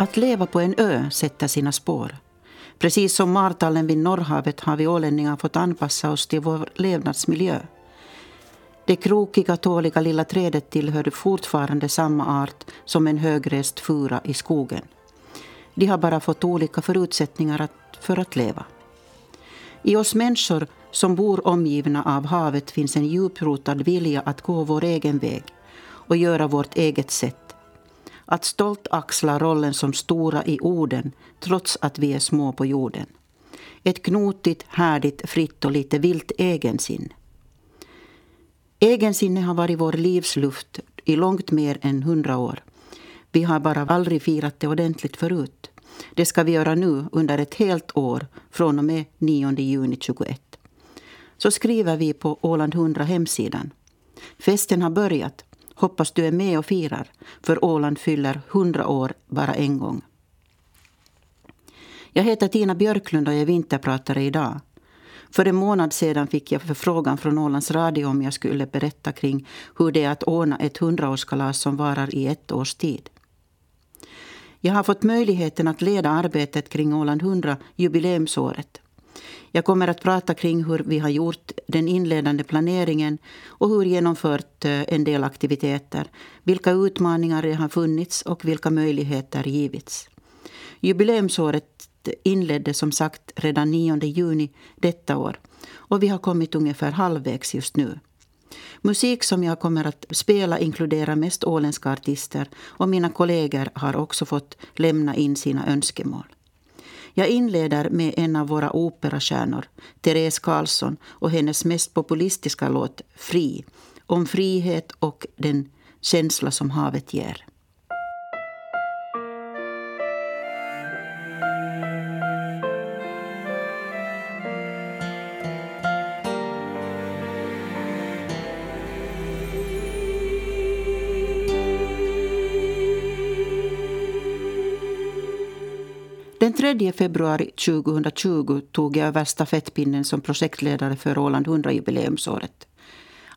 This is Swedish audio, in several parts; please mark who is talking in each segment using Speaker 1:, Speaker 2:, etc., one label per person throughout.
Speaker 1: Att leva på en ö sätter sina spår. Precis som martallen vid Norrhavet har vi ålänningar fått anpassa oss till vår levnadsmiljö. Det krokiga, tåliga lilla trädet tillhör fortfarande samma art som en högrest fura i skogen. De har bara fått olika förutsättningar för att leva. I oss människor som bor omgivna av havet finns en djuprotad vilja att gå vår egen väg och göra vårt eget sätt. Att stolt axla rollen som stora i orden trots att vi är små på jorden. Ett knotigt, härdigt, fritt och lite vilt egensinne. Egensinne har varit vår livsluft i långt mer än hundra år. Vi har bara aldrig firat det ordentligt förut. Det ska vi göra nu under ett helt år från och med 9 juni 21. Så skriver vi på Åland 100 hemsidan. Festen har börjat. Hoppas du är med och firar, för Åland fyller 100 år bara en gång. Jag heter Tina Björklund och jag är vinterpratare idag. För en månad sedan fick jag förfrågan från Ålands Radio om jag skulle berätta kring hur det är att ordna ett hundraårskalas som varar i ett års tid. Jag har fått möjligheten att leda arbetet kring Åland 100 jubileumsåret. Jag kommer att prata kring hur vi har gjort den inledande planeringen och hur genomfört eh, en del aktiviteter, vilka utmaningar det har funnits och vilka möjligheter givits. Jubileumsåret inleddes som sagt redan 9 juni detta år och vi har kommit ungefär halvvägs just nu. Musik som jag kommer att spela inkluderar mest åländska artister och mina kollegor har också fått lämna in sina önskemål. Jag inleder med en av våra operastjärnor, Therese Karlsson och hennes mest populistiska låt Fri, om frihet och den känsla som havet ger. 3 februari 2020 tog jag över stafettpinnen som projektledare för Åland 100-jubileumsåret.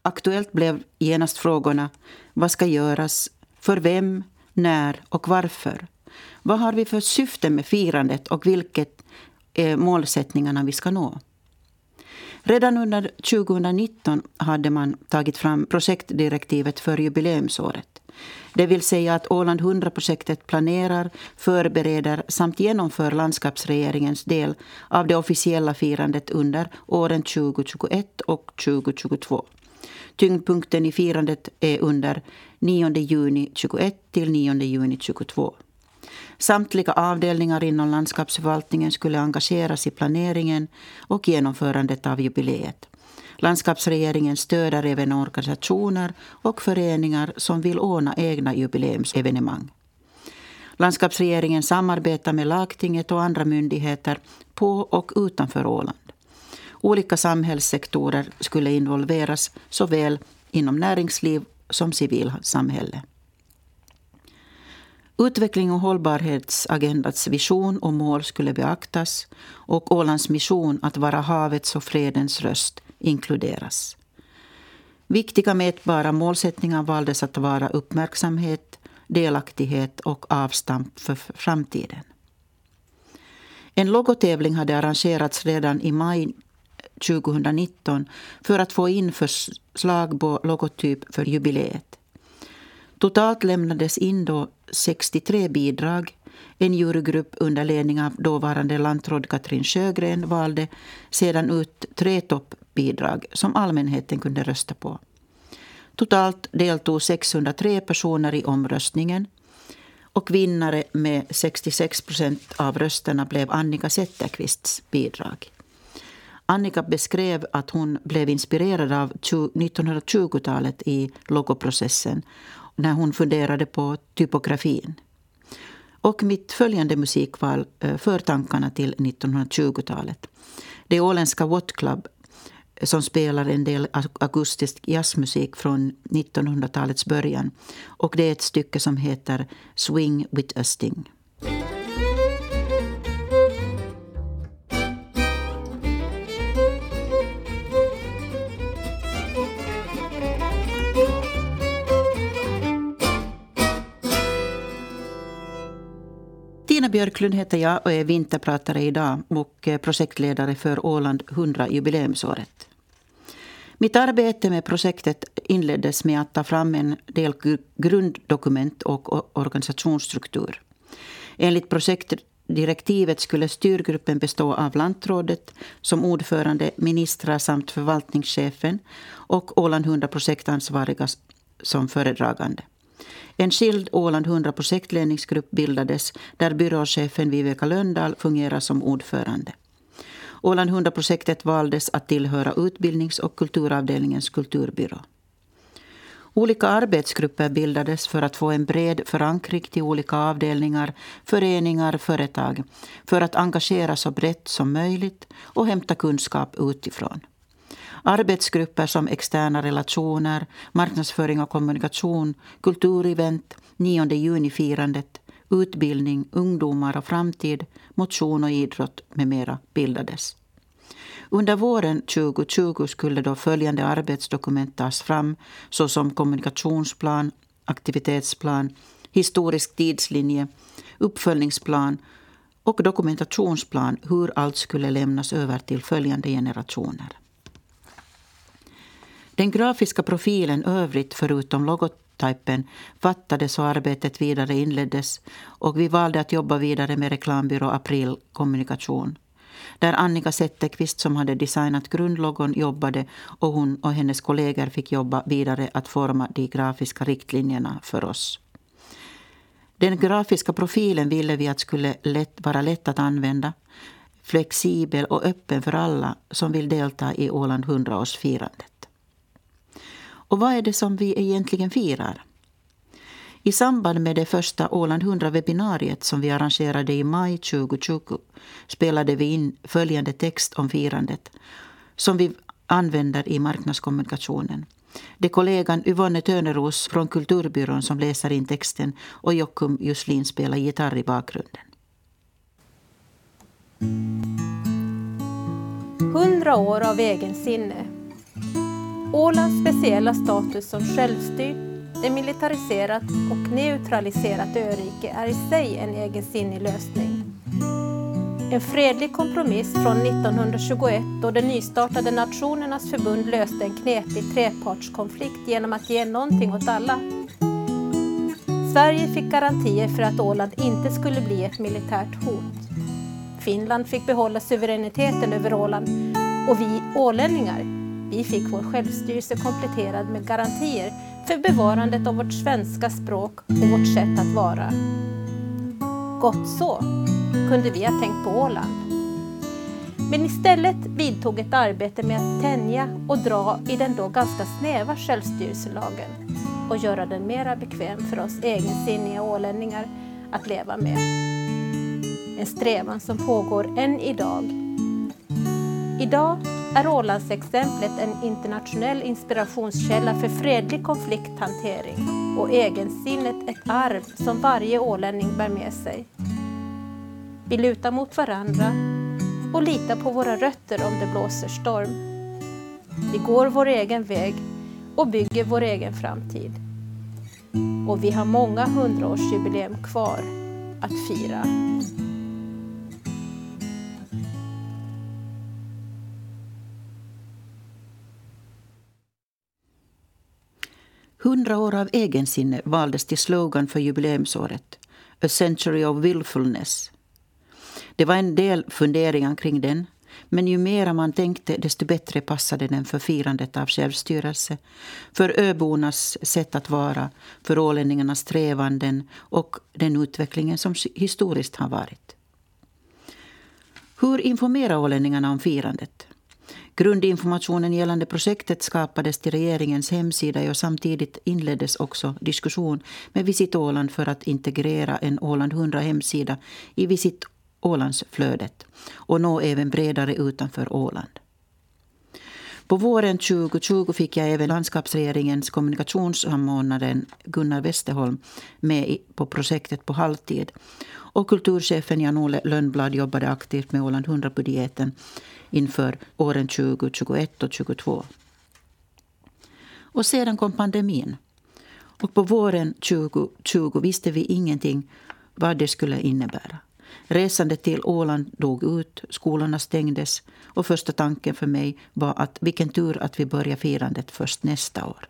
Speaker 1: Aktuellt blev genast frågorna vad ska göras, för vem, när och varför. Vad har vi för syfte med firandet och vilket är målsättningarna vi ska nå? Redan under 2019 hade man tagit fram projektdirektivet för jubileumsåret. Det vill säga att Åland 100-projektet planerar, förbereder samt genomför landskapsregeringens del av det officiella firandet under åren 2021 och 2022. Tyngdpunkten i firandet är under 9 juni 21 till 9 juni 22. Samtliga avdelningar inom landskapsförvaltningen skulle engageras i planeringen och genomförandet av jubileet. Landskapsregeringen stöder även organisationer och föreningar som vill ordna egna jubileumsevenemang. Landskapsregeringen samarbetar med lagtinget och andra myndigheter på och utanför Åland. Olika samhällssektorer skulle involveras såväl inom näringsliv som civilsamhälle. Utveckling och hållbarhetsagendats vision och mål skulle beaktas och Ålands mission att vara havets och fredens röst inkluderas. Viktiga mätbara målsättningar valdes att vara uppmärksamhet, delaktighet och avstamp för framtiden. En logotävling hade arrangerats redan i maj 2019 för att få in förslag på logotyp för jubileet. Totalt lämnades in då 63 bidrag. En jurygrupp under ledning av dåvarande lantråd Katrin Sjögren valde sedan ut tre topp bidrag som allmänheten kunde rösta på. Totalt deltog 603 personer i omröstningen. Och vinnare med 66 procent av rösterna blev Annika Zetterqvists bidrag. Annika beskrev att hon blev inspirerad av 1920-talet i logoprocessen när hon funderade på typografin. Och mitt följande musikval eh, för tankarna till 1920-talet. Det är åländska What Club som spelar en del akustisk jazzmusik från 1900-talets början. Och det är ett stycke som heter Swing with a Sting. Tina Björklund heter jag och är vinterpratare idag och eh, projektledare för Åland 100 jubileumsåret. Mitt arbete med projektet inleddes med att ta fram en del grunddokument och organisationsstruktur. Enligt projektdirektivet skulle styrgruppen bestå av lantrådet som ordförande, ministrar samt förvaltningschefen och Åland 100 projektansvariga som föredragande. En skild Åland 100 projektledningsgrupp bildades där byråchefen Viveka Löndahl fungerar som ordförande. Åland 100-projektet valdes att tillhöra utbildnings och kulturavdelningens kulturbyrå. Olika arbetsgrupper bildades för att få en bred förankring till olika avdelningar, föreningar, företag för att engagera så brett som möjligt och hämta kunskap utifrån. Arbetsgrupper som externa relationer, marknadsföring och kommunikation, kulturevent, 9 juni-firandet, utbildning, ungdomar och framtid, motion och idrott med mera bildades. Under våren 2020 skulle då följande arbetsdokument tas fram såsom kommunikationsplan, aktivitetsplan, historisk tidslinje, uppföljningsplan och dokumentationsplan hur allt skulle lämnas över till följande generationer. Den grafiska profilen övrigt förutom prototypen fattades och arbetet vidare inleddes och vi valde att jobba vidare med reklambyrå April Kommunikation. Där Annika Zetterqvist som hade designat grundlogon jobbade och hon och hennes kollegor fick jobba vidare att forma de grafiska riktlinjerna för oss. Den grafiska profilen ville vi att skulle lätt, vara lätt att använda, flexibel och öppen för alla som vill delta i Åland 100-årsfirandet. Och vad är det som vi egentligen firar? I samband med det första Åland 100-webbinariet som vi arrangerade i maj 2020 spelade vi in följande text om firandet som vi använder i marknadskommunikationen. Det är kollegan Yvonne Töneros från Kulturbyrån som läser in texten och Jockum Juslin spelar gitarr i bakgrunden.
Speaker 2: Hundra år av egensinne Ålands speciella status som självstyrt, demilitariserat och neutraliserat örike är i sig en egensinnig lösning. En fredlig kompromiss från 1921 då det nystartade Nationernas förbund löste en knepig trepartskonflikt genom att ge någonting åt alla. Sverige fick garantier för att Åland inte skulle bli ett militärt hot. Finland fick behålla suveräniteten över Åland och vi ålänningar vi fick vår självstyrelse kompletterad med garantier för bevarandet av vårt svenska språk och vårt sätt att vara. Gott så, kunde vi ha tänkt på Åland. Men istället vidtog ett arbete med att tänja och dra i den då ganska snäva självstyrelselagen och göra den mera bekväm för oss egensinniga ålänningar att leva med. En strävan som pågår än idag. Idag är Ålandsexemplet en internationell inspirationskälla för fredlig konflikthantering och egensinnet ett arv som varje ålänning bär med sig. Vi lutar mot varandra och litar på våra rötter om det blåser storm. Vi går vår egen väg och bygger vår egen framtid. Och vi har många hundraårsjubileum kvar att fira.
Speaker 1: Hundra år av egensinne valdes till slogan för jubileumsåret. A century of willfulness. Det var en del funderingar kring den. Men ju mer man tänkte, desto bättre passade den för firandet av självstyrelse, för öbornas sätt att vara, för ålänningarnas strävanden och den utvecklingen som historiskt har varit. Hur informerar ålänningarna om firandet? Grundinformationen gällande projektet skapades till regeringens hemsida och samtidigt inleddes också diskussion med Visit Åland för att integrera en Åland 100 hemsida i Visit Ålandsflödet och nå även bredare utanför Åland. På våren 2020 fick jag även landskapsregeringens kommunikationssamordnaren Gunnar Westerholm med på projektet på halvtid. Och kulturchefen Jan-Ole Lönnblad jobbade aktivt med Åland 100-budgeten inför åren 2021 och 2022. Och sedan kom pandemin. Och på våren 2020 visste vi ingenting vad det skulle innebära. Resandet till Åland dog ut, skolorna stängdes och första tanken för mig var att vilken tur att vi börjar firandet först nästa år.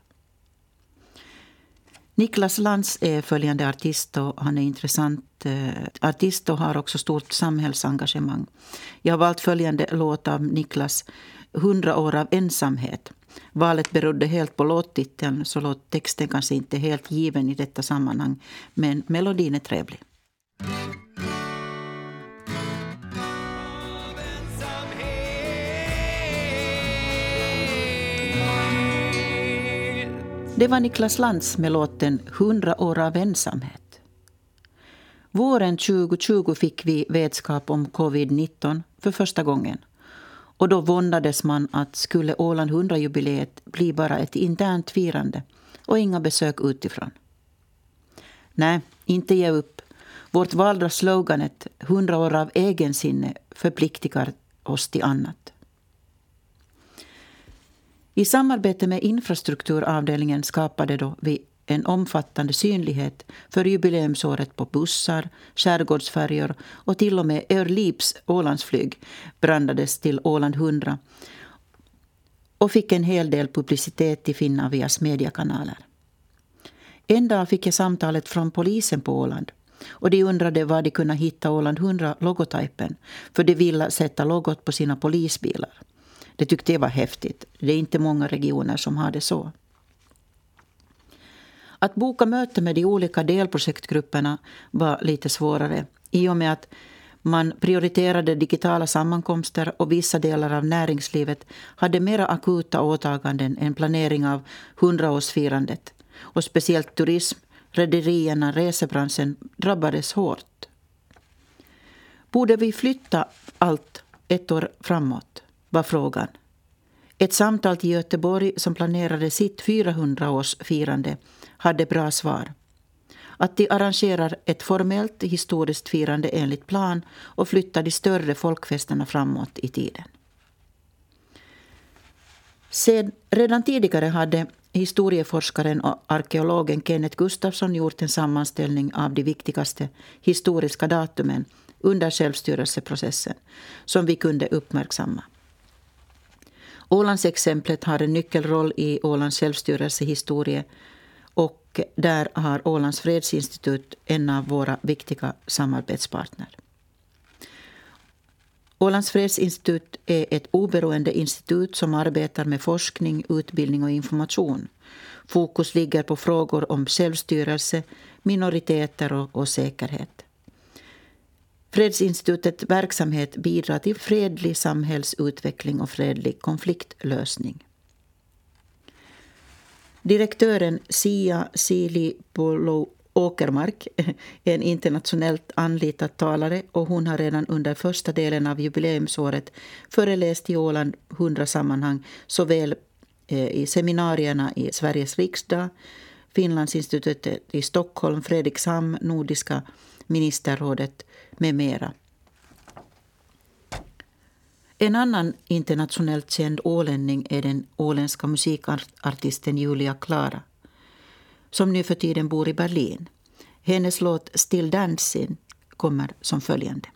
Speaker 1: Niklas Lantz är följande artist och han är intressant eh, artist och har också stort samhällsengagemang. Jag har valt följande låt av Niklas, 100 år av ensamhet. Valet berodde helt på låttiteln så låttexten kanske inte är helt given i detta sammanhang men melodin är trevlig. Det var Niklas Lantz med låten 100 år av ensamhet. Våren 2020 fick vi vetskap om covid-19 för första gången. Och då våndades man att skulle Åland 100-jubileet bli bara ett internt firande och inga besök utifrån. Nej, inte ge upp. Vårt valda sloganet 100 år av egensinne förpliktigar oss till annat. I samarbete med infrastrukturavdelningen skapade då vi en omfattande synlighet för jubileumsåret på bussar, skärgårdsfärjor och till och med Örlips Ålandsflyg brandades till Åland 100 och fick en hel del publicitet i Finnavias mediekanaler. En dag fick jag samtalet från polisen på Åland och de undrade var de kunde hitta Åland 100-logotypen för de ville sätta logot på sina polisbilar. Det tyckte jag var häftigt. Det är inte många regioner som har det så. Att boka möte med de olika delprojektgrupperna var lite svårare i och med att man prioriterade digitala sammankomster och vissa delar av näringslivet hade mera akuta åtaganden än planering av hundraårsfirandet. Och speciellt turism, rederierna, resebranschen drabbades hårt. Borde vi flytta allt ett år framåt? Var frågan. Ett samtal till Göteborg som planerade sitt 400-årsfirande hade bra svar. Att de arrangerar ett formellt historiskt firande enligt plan och flyttar de större folkfesterna framåt i tiden. Sed, redan tidigare hade historieforskaren och arkeologen Kenneth Gustafsson gjort en sammanställning av de viktigaste historiska datumen under självstyrelseprocessen som vi kunde uppmärksamma. Ålandsexemplet har en nyckelroll i Ålands självstyrelsehistoria och där har Ålands fredsinstitut en av våra viktiga samarbetspartner. Ålands fredsinstitut är ett oberoende institut som arbetar med forskning, utbildning och information. Fokus ligger på frågor om självstyrelse, minoriteter och, och säkerhet. Fredsinstitutets verksamhet bidrar till fredlig samhällsutveckling och fredlig konfliktlösning. Direktören Sia Silipolo Åkermark är en internationellt anlitad talare och hon har redan under första delen av jubileumsåret föreläst i Åland 100 sammanhang såväl eh, i seminarierna i Sveriges riksdag, Finlandsinstitutet i Stockholm, Fredrikshamn, Nordiska ministerrådet med mera. En annan internationellt känd ålänning är den åländska musikartisten Julia Klara som nu för tiden bor i Berlin. Hennes låt Still Dancing kommer som följande.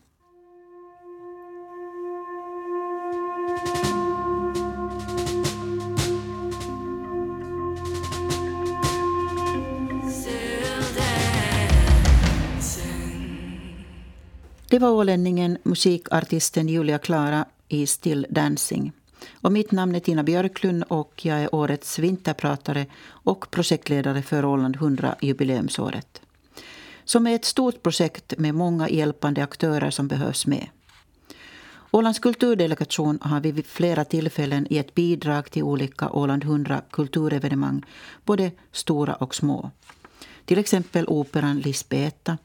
Speaker 1: Det var ålänningen musikartisten Julia Klara i Still Dancing. Och mitt namn är Tina Björklund och jag är årets vinterpratare och projektledare för Åland 100 jubileumsåret. Som är ett stort projekt med många hjälpande aktörer som behövs med. Ålands kulturdelegation har vid flera tillfällen gett bidrag till olika Åland 100 kulturevenemang, både stora och små. Till exempel operan Lisbeta,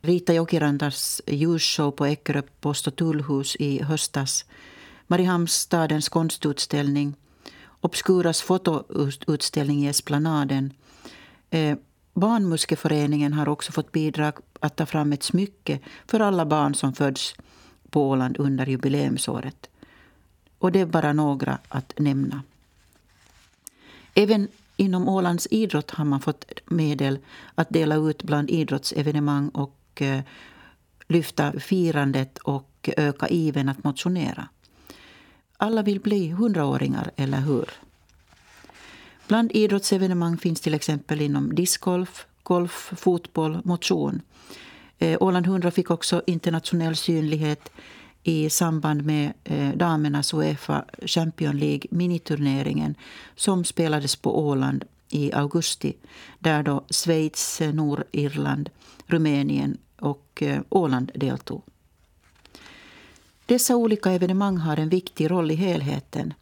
Speaker 1: Rita Jokirandas ljusshow på Eckerö post och tullhus i höstas. Mariehamnsstadens konstutställning. Obscuras fotoutställning i Esplanaden. Eh, Barnmuskeföreningen har också fått bidrag att ta fram ett smycke för alla barn som föds på Åland under jubileumsåret. Och det är bara några att nämna. Även inom Ålands idrott har man fått medel att dela ut bland idrottsevenemang och Eh, lyfta firandet och öka iven att motionera. Alla vill bli hundraåringar, eller hur? Bland idrottsevenemang finns till exempel inom discgolf, golf, fotboll, motion. Eh, Åland 100 fick också internationell synlighet i samband med eh, damernas Uefa Champions League miniturneringen som spelades på Åland i augusti där då Schweiz, Nordirland, Rumänien och eh, Åland deltog. Dessa olika evenemang har en viktig roll i helheten.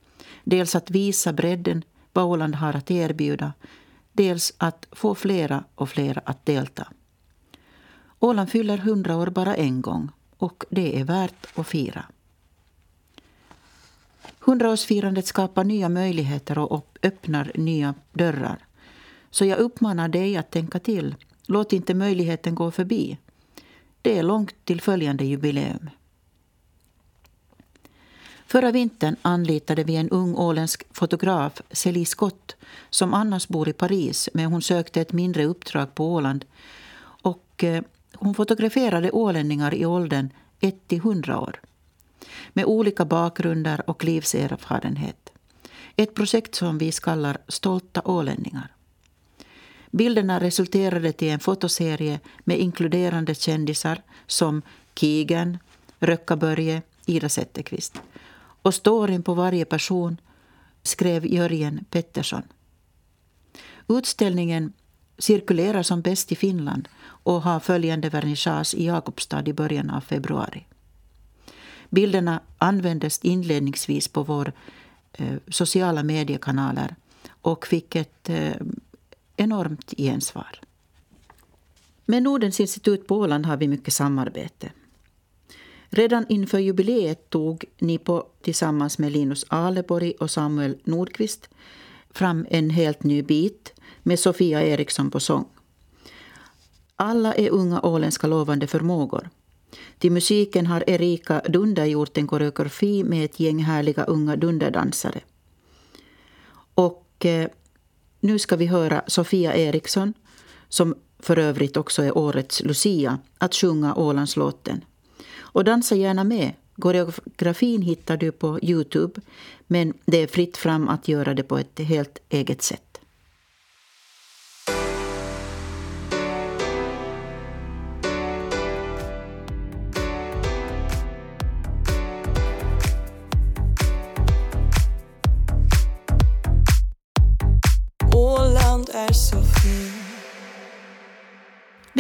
Speaker 1: Dels att visa bredden vad Åland har att erbjuda, dels att få flera och flera att delta. Åland fyller 100 år bara en gång och det är värt att fira. Hundraårsfirandet skapar nya möjligheter och öppnar nya dörrar. Så jag uppmanar dig att tänka till. Låt inte möjligheten gå förbi. Det är långt till följande jubileum. Förra vintern anlitade vi en ung åländsk fotograf, Celie Scott som annars bor i Paris, men hon sökte ett mindre uppdrag på Åland. Och eh, hon fotograferade ålänningar i åldern 1-100 år med olika bakgrunder och livserfarenhet. Ett projekt som vi kallar Stolta ålänningar. Bilderna resulterade till en fotoserie med inkluderande kändisar som Kigen, Röcka-Börje, Ida Zetterqvist. Och storyn på varje person skrev Jörgen Pettersson. Utställningen cirkulerar som bäst i Finland och har följande vernissage i Jakobstad i början av februari. Bilderna användes inledningsvis på våra eh, sociala mediekanaler och fick ett eh, enormt gensvar. Med Nordens institut på Åland har vi mycket samarbete. Redan inför jubileet tog ni på, tillsammans med Linus Aleborg och Samuel Nordqvist fram en helt ny bit med Sofia Eriksson på sång. Alla är unga åländska lovande förmågor. Till musiken har Erika Dunder gjort en koreografi med ett gäng härliga unga dunderdansare. Och eh, nu ska vi höra Sofia Eriksson, som för övrigt också är årets Lucia, att sjunga Ålandslåten. Och dansa gärna med. Koreografin hittar du på Youtube, men det är fritt fram att göra det på ett helt eget sätt.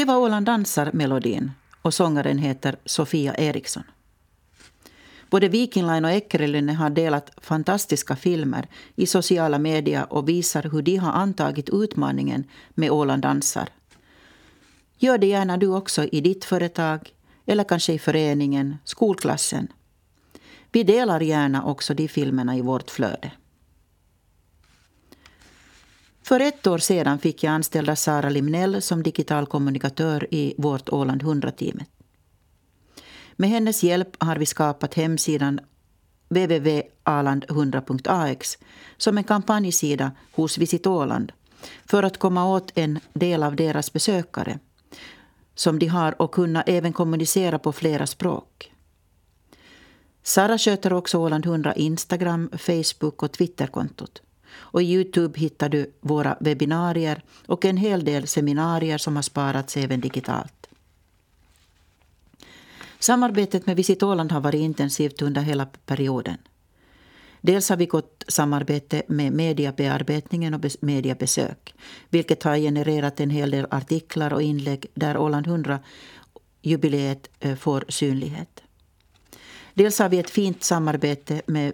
Speaker 1: Det var Åland dansar-melodin och sångaren heter Sofia Eriksson. Både Viking Line och Eckerölinne har delat fantastiska filmer i sociala medier och visar hur de har antagit utmaningen med Åland dansar. Gör det gärna du också i ditt företag eller kanske i föreningen, skolklassen. Vi delar gärna också de filmerna i vårt flöde. För ett år sedan fick jag anställa Sara Limnell som digital kommunikatör i vårt Åland 100-teamet. Med hennes hjälp har vi skapat hemsidan www.aland100.ax som en kampanjsida hos Visit Åland för att komma åt en del av deras besökare som de har och kunna även kommunicera på flera språk. Sara sköter också Åland 100 Instagram, Facebook och Twitterkontot. Och i Youtube hittar du våra webbinarier och en hel del seminarier som har sparats även digitalt. Samarbetet med Visit Åland har varit intensivt under hela perioden. Dels har vi gått samarbete med mediebearbetningen och mediebesök vilket har genererat en hel del artiklar och inlägg där Åland 100-jubileet eh, får synlighet. Dels har vi ett fint samarbete med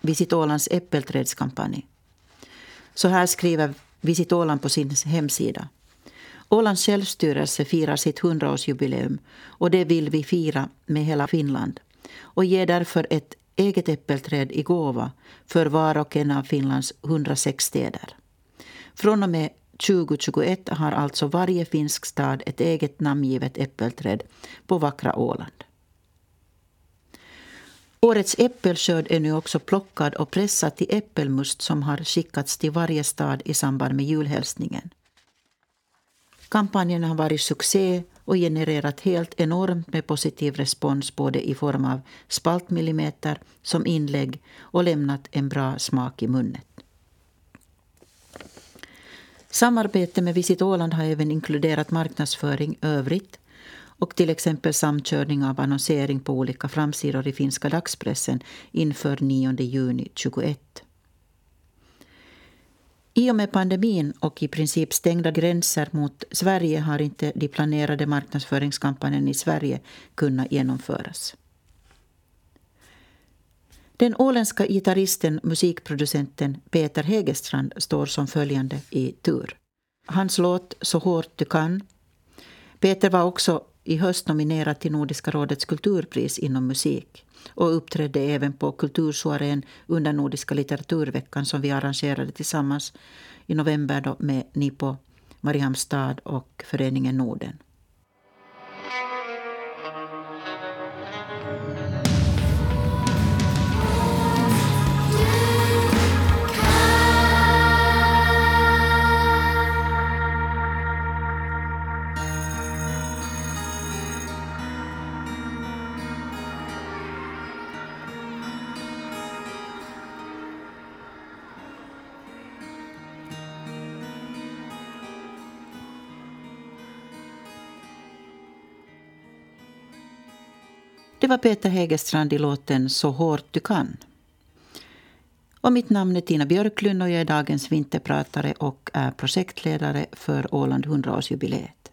Speaker 1: Visit Ålands äppelträdskampanj så här skriver Visit Åland på sin hemsida. Ålands självstyrelse firar sitt 100-årsjubileum och det vill vi fira med hela Finland och ger därför ett eget äppelträd i gåva för var och en av Finlands 106 städer. Från och med 2021 har alltså varje finsk stad ett eget namngivet äppelträd på vackra Åland. Årets äppelskörd är nu också plockad och pressad till äppelmust som har skickats till varje stad i samband med julhälsningen. Kampanjen har varit succé och genererat helt enormt med positiv respons både i form av spaltmillimeter som inlägg och lämnat en bra smak i munnen. Samarbete med Visit Åland har även inkluderat marknadsföring övrigt och till exempel samkörning av annonsering på olika framsidor i finska dagspressen inför 9 juni 2021. I och med pandemin och i princip stängda gränser mot Sverige har inte de planerade marknadsföringskampanjen i Sverige kunnat genomföras. Den åländska gitarristen, musikproducenten Peter Hegestrand står som följande i tur. Hans låt Så hårt du kan. Peter var också i höst nominerad till Nordiska rådets kulturpris inom musik och uppträdde även på kultursoarén under Nordiska litteraturveckan som vi arrangerade tillsammans i november då med Nipo, Mariamstad och Föreningen Norden. Var Peter Hägerstrand i låten Så hårt du kan. Och mitt namn är Tina Björklund och jag är dagens vinterpratare och är projektledare för Åland 100-årsjubileet.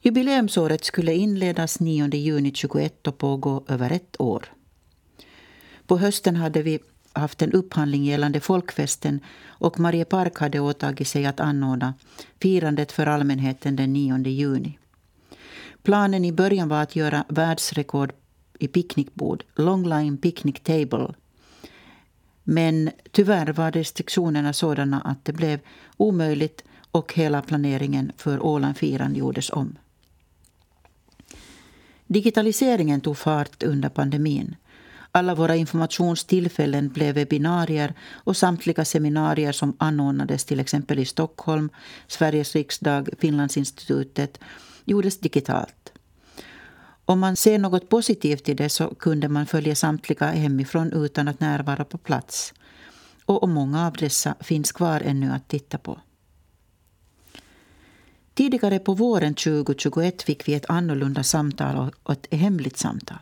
Speaker 1: Jubileumsåret skulle inledas 9 juni 21 och pågå över ett år. På hösten hade vi haft en upphandling gällande folkfesten och Marie Park hade åtagit sig att anordna firandet för allmänheten den 9 juni. Planen i början var att göra världsrekord i picknickbord, longline picnic table. Men tyvärr var restriktionerna sådana att det blev omöjligt och hela planeringen för Ålandfiran gjordes om. Digitaliseringen tog fart under pandemin. Alla våra informationstillfällen blev webbinarier och samtliga seminarier som anordnades till exempel i Stockholm, Sveriges riksdag, Finlandsinstitutet gjordes digitalt. Om man ser något positivt i det så kunde man följa samtliga hemifrån utan att närvara på plats. Och många av dessa finns kvar ännu att titta på. Tidigare på våren 2021 fick vi ett annorlunda samtal och ett hemligt samtal.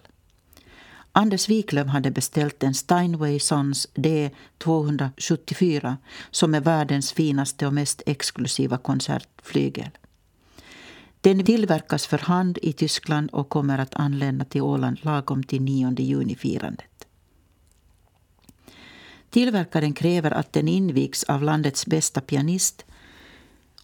Speaker 1: Anders Wiklöf hade beställt en Steinway Sons D274 som är världens finaste och mest exklusiva konsertflygel. Den tillverkas för hand i Tyskland och kommer att anlända till Åland lagom till 9 juni-firandet. Tillverkaren kräver att den invigs av landets bästa pianist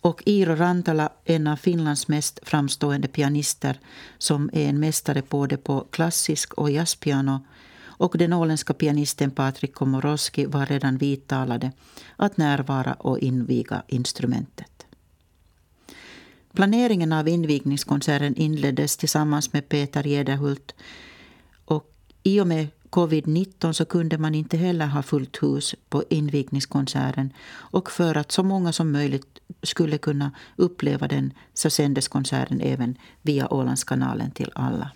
Speaker 1: och Iiro Rantala, en av Finlands mest framstående pianister som är en mästare både på klassisk och jazzpiano och den åländska pianisten Patrik Komorowski var redan vidtalade att närvara och inviga instrumentet. Planeringen av invigningskonserten inleddes tillsammans med Peter Gederhult. Och I och med covid-19 så kunde man inte heller ha fullt hus på invigningskonserten. Och för att så många som möjligt skulle kunna uppleva den så sändes konserten även via Ålandskanalen till alla.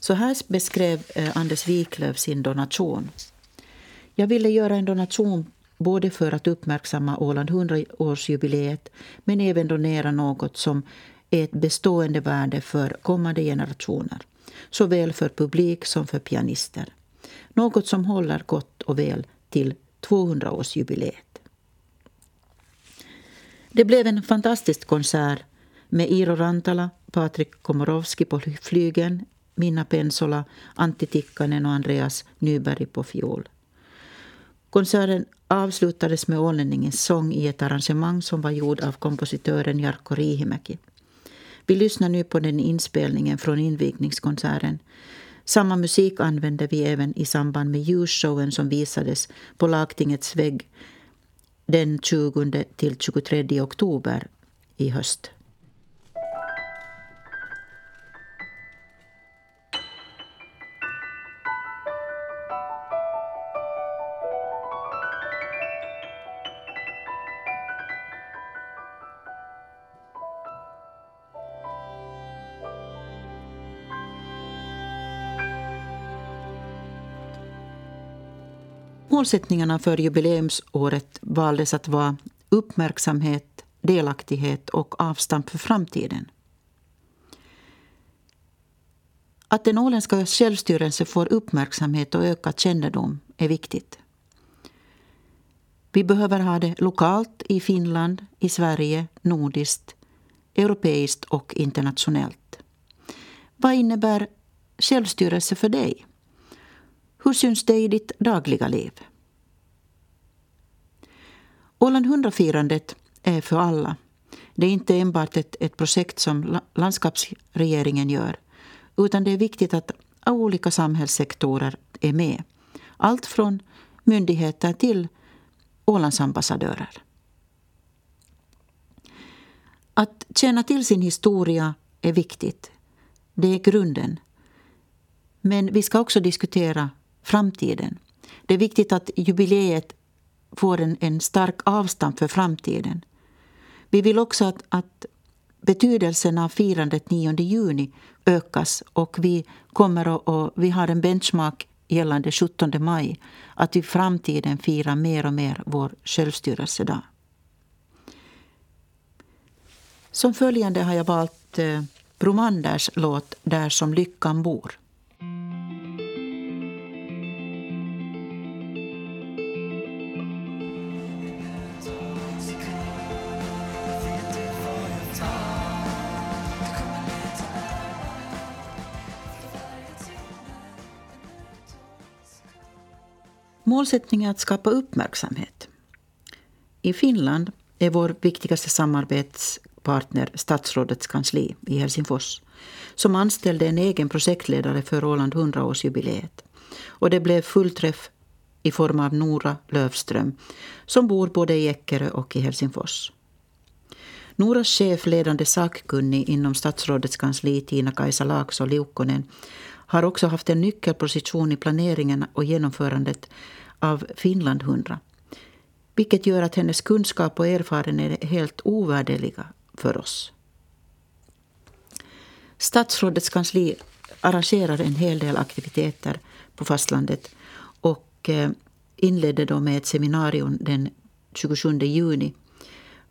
Speaker 1: Så här beskrev eh, Anders Wiklöf sin donation. Jag ville göra en donation både för att uppmärksamma Åland 100-årsjubileet men även donera något som är ett bestående värde för kommande generationer såväl för publik som för pianister. Något som håller gott och väl till 200-årsjubileet. Det blev en fantastisk konsert med Iro Rantala, Patrik Komorowski på flygeln, Minna Pensola, Antti Tikkanen och Andreas Nyberg på fiol. Konserten avslutades med ålänningens sång i ett arrangemang som var gjord av kompositören Jarkko Riihimäki. Vi lyssnar nu på den inspelningen från invigningskonserten. Samma musik använde vi även i samband med ljusshowen som visades på lagtingets vägg den 20 till 23 oktober i höst. Målsättningarna för jubileumsåret valdes att vara uppmärksamhet, delaktighet och avstamp för framtiden. Att den åländska självstyrelsen får uppmärksamhet och ökad kännedom är viktigt. Vi behöver ha det lokalt i Finland, i Sverige, nordiskt, europeiskt och internationellt. Vad innebär självstyrelse för dig? Hur syns det i ditt dagliga liv? Åland 100-firandet är för alla. Det är inte enbart ett, ett projekt som landskapsregeringen gör utan det är viktigt att olika samhällssektorer är med. Allt från myndigheter till Ålandsambassadörer. Att känna till sin historia är viktigt. Det är grunden. Men vi ska också diskutera framtiden. Det är viktigt att jubileet får en, en stark avstamp för framtiden. Vi vill också att, att betydelsen av firandet 9 juni ökas och vi, kommer och, och, vi har en benchmark gällande 17 maj att vi i framtiden firar mer och mer vår självstyrelsedag. Som följande har jag valt eh, Bromanders låt Där som lyckan bor. Målsättningen är att skapa uppmärksamhet. I Finland är vår viktigaste samarbetspartner statsrådets kansli i Helsingfors som anställde en egen projektledare för Åland 100-årsjubileet. Och det blev fullträff i form av Nora Lövström som bor både i Eckerö och i Helsingfors. Noras chef, ledande sakkunnig inom statsrådets kansli, Tina-Kaisa Laakso Liukkonen, har också haft en nyckelposition i planeringen och genomförandet av Finland 100. Vilket gör att hennes kunskap och erfarenhet är helt ovärderliga för oss. Statsrådets kansli arrangerar en hel del aktiviteter på fastlandet och eh, inledde då med ett seminarium den 27 juni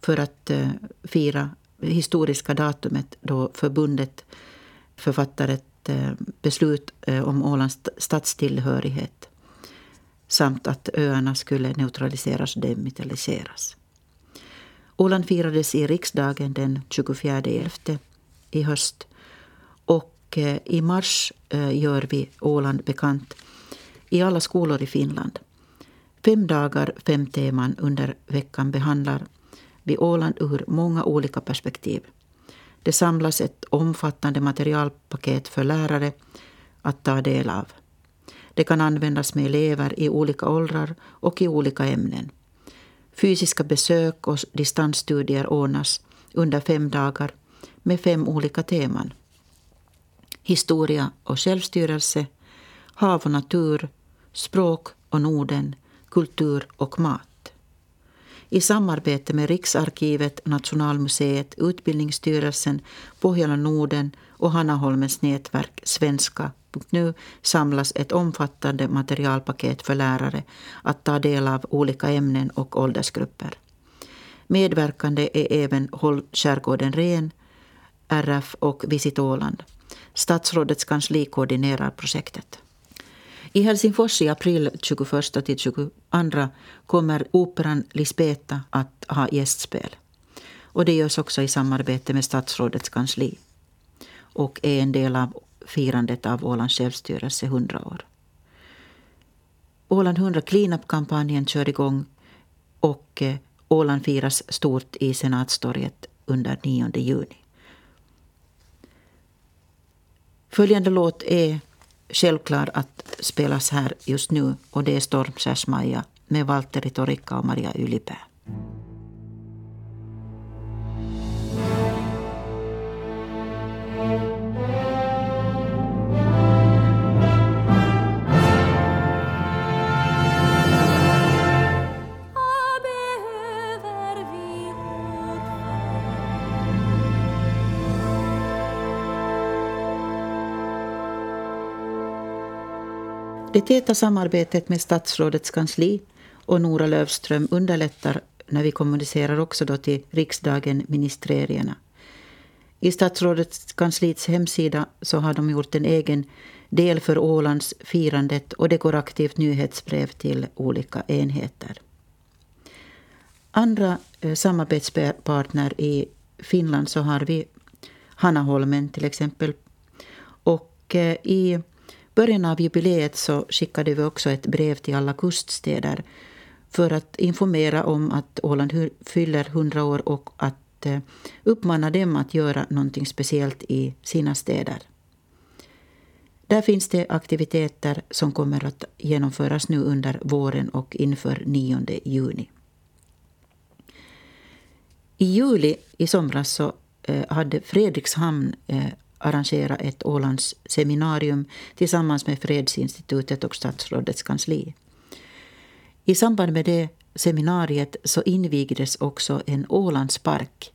Speaker 1: för att eh, fira historiska datumet då förbundet författaret Eh, beslut eh, om Ålands stadstillhörighet. samt att öarna skulle neutraliseras och demilitariseras. Åland firades i riksdagen den 24.11 i höst och eh, i mars gör vi Åland bekant i alla skolor i Finland. Fem dagar, fem teman under veckan behandlar vi Åland ur många olika perspektiv. Det samlas ett omfattande materialpaket för lärare att ta del av. Det kan användas med elever i olika åldrar och i olika ämnen. Fysiska besök och distansstudier ordnas under fem dagar med fem olika teman. Historia och självstyrelse, hav och natur, språk och Norden, kultur och mat. I samarbete med Riksarkivet, Nationalmuseet, Utbildningsstyrelsen, Pohjola Norden och Hannaholmens nätverk Svenska nu samlas ett omfattande materialpaket för lärare att ta del av olika ämnen och åldersgrupper. Medverkande är även Håll skärgården ren, RF och Visit Åland. Statsrådets kansli koordinerar projektet. I Helsingfors i april 21 till 22 kommer operan Lisbeta att ha gästspel. Och det görs också i samarbete med statsrådets kansli och är en del av firandet av Ålands självstyrelse 100 år. Åland 100 cleanup-kampanjen kör igång och eh, Åland firas stort i Senatstorget under 9 juni. Följande låt är självklar att spelas här just nu och det är Stormskärs-Maja med Valtteri Torikka och Maria Ylipää. Det täta samarbetet med statsrådets kansli och Nora Lövström underlättar när vi kommunicerar också då till riksdagen ministerierna. I statsrådets kansliets hemsida så har de gjort en egen del för Ålands firandet och det går aktivt nyhetsbrev till olika enheter. Andra eh, samarbetspartner i Finland så har vi Hanaholmen till exempel. Och eh, i början av jubileet så skickade vi också ett brev till alla kuststäder för att informera om att Åland fyller 100 år och att eh, uppmana dem att göra någonting speciellt i sina städer. Där finns det aktiviteter som kommer att genomföras nu under våren och inför 9 juni. I juli i somras så eh, hade Fredrikshamn eh, arrangera ett Ålands seminarium tillsammans med Fredsinstitutet och statsrådets kansli. I samband med det seminariet så invigdes också en Ålandspark.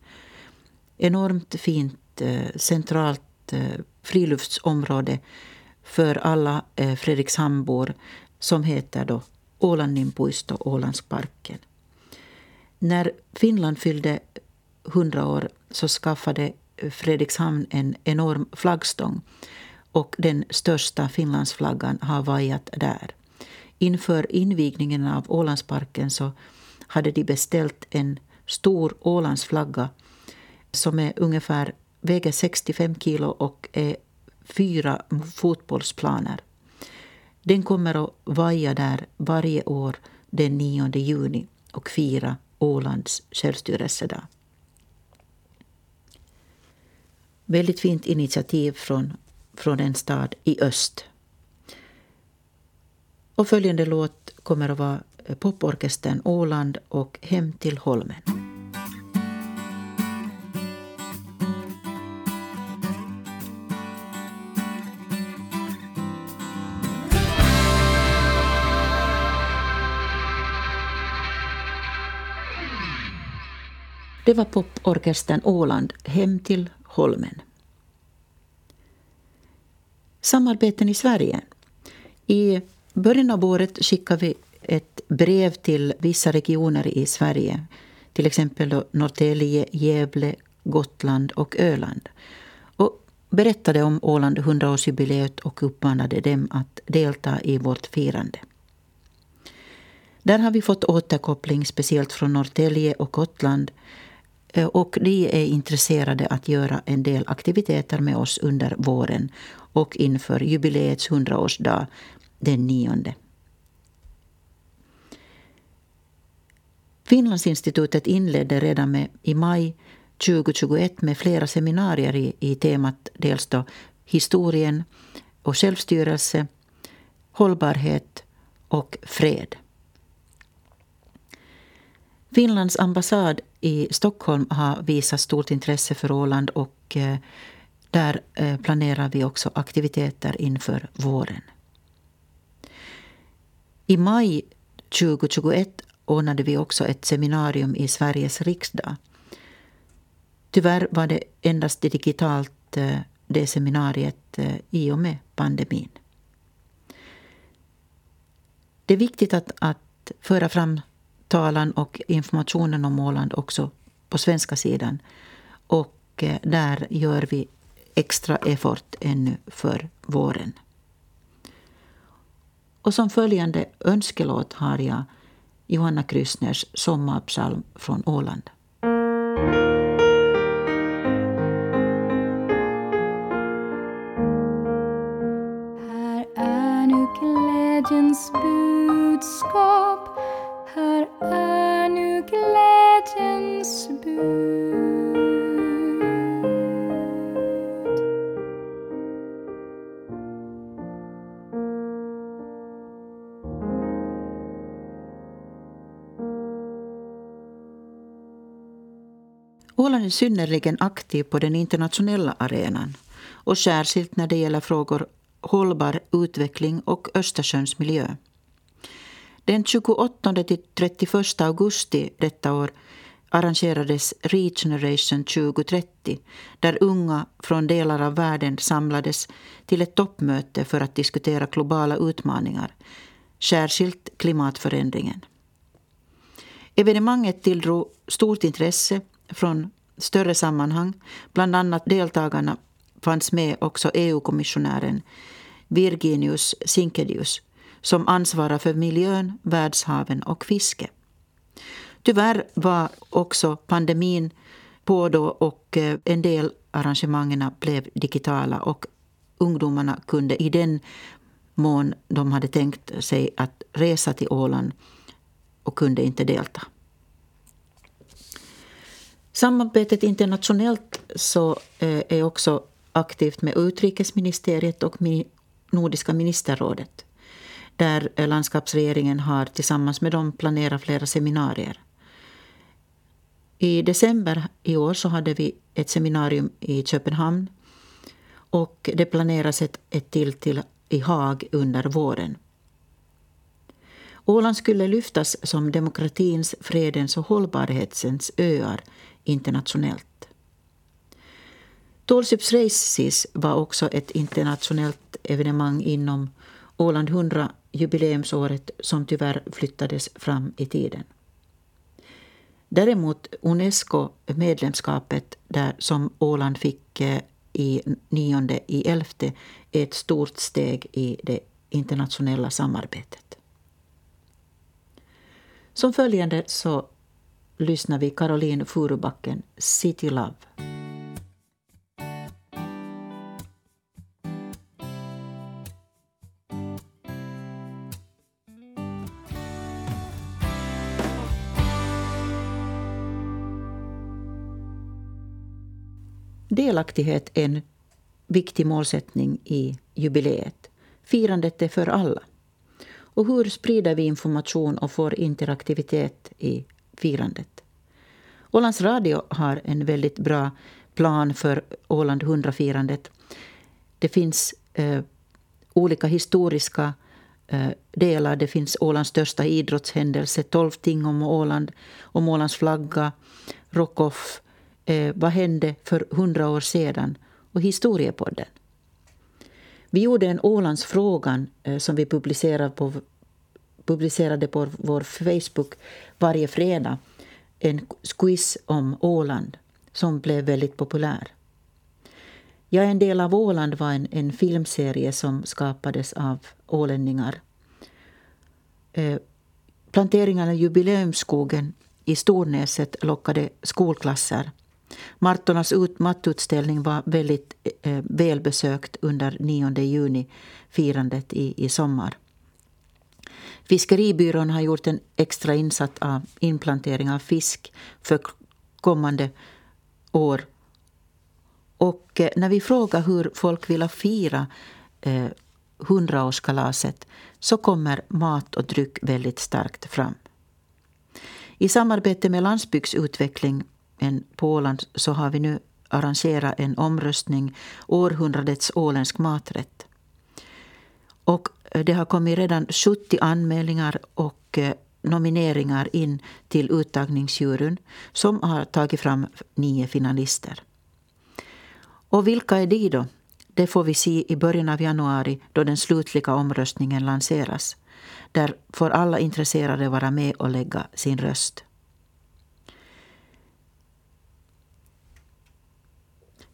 Speaker 1: Enormt fint eh, centralt eh, friluftsområde för alla eh, Fredrikshambor som heter då Ålandinpuisto, Ålandsparken. När Finland fyllde 100 år så skaffade Fredrikshamn en enorm flaggstång och den största Finlandsflaggan har vajat där. Inför invigningen av Ålandsparken så hade de beställt en stor Ålandsflagga som är ungefär väger 65 kilo och är fyra fotbollsplaner. Den kommer att vaja där varje år den 9 juni och fira Ålands självstyrelsedag. Väldigt fint initiativ från, från en stad i öst. Och följande låt kommer att vara eh, poporkestern Åland och Hem till Holmen. Det var poporkestern Åland Hem till Holmen. Samarbeten i Sverige. I början av året skickade vi ett brev till vissa regioner i Sverige. Till exempel Norrtälje, Gävle, Gotland och Öland. Och berättade om Åland 100-årsjubileet och uppmanade dem att delta i vårt firande. Där har vi fått återkoppling speciellt från Norrtälje och Gotland Eh, och de är intresserade att göra en del aktiviteter med oss under våren och inför jubileets 100-årsdag den 9. Finlandsinstitutet inledde redan med, i maj 2021 med flera seminarier i, i temat dels då historien och självstyrelse, hållbarhet och fred. Finlands ambassad i Stockholm har visat stort intresse för Åland och eh, där eh, planerar vi också aktiviteter inför våren. I maj 2021 ordnade vi också ett seminarium i Sveriges riksdag. Tyvärr var det endast digitalt eh, det seminariet i och med pandemin. Det är viktigt att, att föra fram talan och informationen om Åland också på svenska sidan. Och eh, där gör vi extra effort ännu för våren. Och som följande önskelåt har jag Johanna Kryssners sommarpsalm från Åland.
Speaker 3: Bud.
Speaker 1: Åland är synnerligen aktiv på den internationella arenan och särskilt när det gäller frågor hållbar utveckling och Östersjöns miljö. Den 28 till 31 augusti detta år arrangerades Regeneration 2030 där unga från delar av världen samlades till ett toppmöte för att diskutera globala utmaningar, särskilt klimatförändringen. Evenemanget tilldrog stort intresse från större sammanhang. Bland annat deltagarna fanns med också EU-kommissionären Virginius Sinkedius som ansvarar för miljön, världshaven och fiske. Tyvärr var också pandemin på då och eh, en del arrangemangen blev digitala och ungdomarna kunde i den mån de hade tänkt sig att resa till Åland och kunde inte delta. Samarbetet internationellt så eh, är också aktivt med utrikesministeriet och Nordiska ministerrådet där landskapsregeringen har tillsammans med dem planerat flera seminarier. I december i år så hade vi ett seminarium i Köpenhamn och det planeras ett, ett till, till i Haag under våren. Åland skulle lyftas som demokratins, fredens och hållbarhetens öar internationellt. Tålsups Races var också ett internationellt evenemang inom Åland 100 jubileumsåret som tyvärr flyttades fram i tiden. Däremot Unesco-medlemskapet där som Åland fick eh, i nionde i elfte är ett stort steg i det internationella samarbetet. Som följande så lyssnar vi Caroline Furubacken, City Love. Delaktighet en viktig målsättning i jubileet. Firandet är för alla. Och hur sprider vi information och får interaktivitet i firandet? Ålands Radio har en väldigt bra plan för Åland 100-firandet. Det finns eh, olika historiska eh, delar. Det finns Ålands största idrottshändelse, 12 ting om Åland, om Ålands flagga, Rockoff, eh, vad hände för hundra år sedan och Historiepodden. Vi gjorde en Ålandsfrågan eh, som vi publicerade på, publicerade på vår Facebook varje fredag. En quiz om Åland som blev väldigt populär. Jag är en del av Åland var en, en filmserie som skapades av ålänningar. Eh, planteringarna i jubileumsskogen i Stornäset lockade skolklasser Martonas mattutställning var väldigt eh, välbesökt under 9 juni-firandet i, i sommar. Fiskeribyrån har gjort en extra insats av inplantering av fisk för kommande år. Och eh, när vi frågar hur folk vill fira eh, så kommer mat och dryck väldigt starkt fram. I samarbete med landsbygdsutveckling än på Åland så har vi nu arrangerat en omröstning, århundradets åländsk maträtt. Och eh, det har kommit redan 70 anmälningar och eh, nomineringar in till uttagningsjuryn som har tagit fram nio finalister. Och vilka är de då? Det får vi se i början av januari då den slutliga omröstningen lanseras. Där får alla intresserade vara med och lägga sin röst.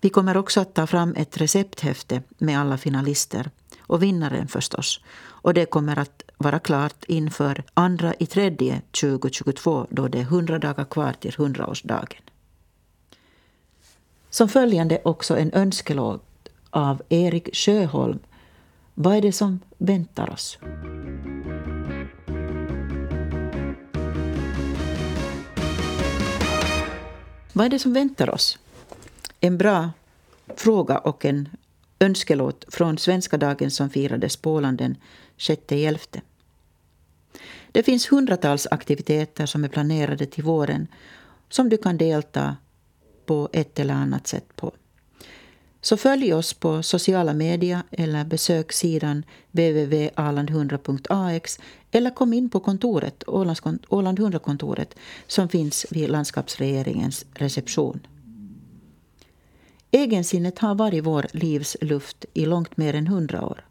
Speaker 1: Vi kommer också att ta fram ett recepthäfte med alla finalister och vinnaren förstås. Och det kommer att vara klart inför andra i tredje 2022 då det är 100 dagar kvar till 100-årsdagen. Som följande också en önskelåt av Erik Sjöholm. Vad är det som väntar oss? Vad är det som väntar oss? En bra fråga och en önskelåt från Svenska dagen som firades på Åland den 6.11. Det finns hundratals aktiviteter som är planerade till våren som du kan delta på ett eller annat sätt på. Så följ oss på sociala medier eller besök sidan www.aland100.ax eller kom in på kontoret, Åland 100-kontoret som finns vid landskapsregeringens reception. Egensinnet har varit vår livs luft i långt mer än hundra år.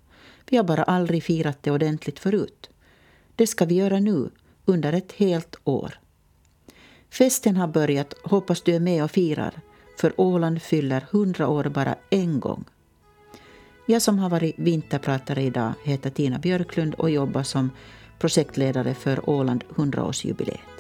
Speaker 1: Vi har bara aldrig firat det ordentligt förut. Det ska vi göra nu, under ett helt år. Festen har börjat, hoppas du är med och firar, för Åland fyller hundra år bara en gång. Jag som har varit vinterpratare idag heter Tina Björklund och jobbar som projektledare för Åland 100-årsjubileet.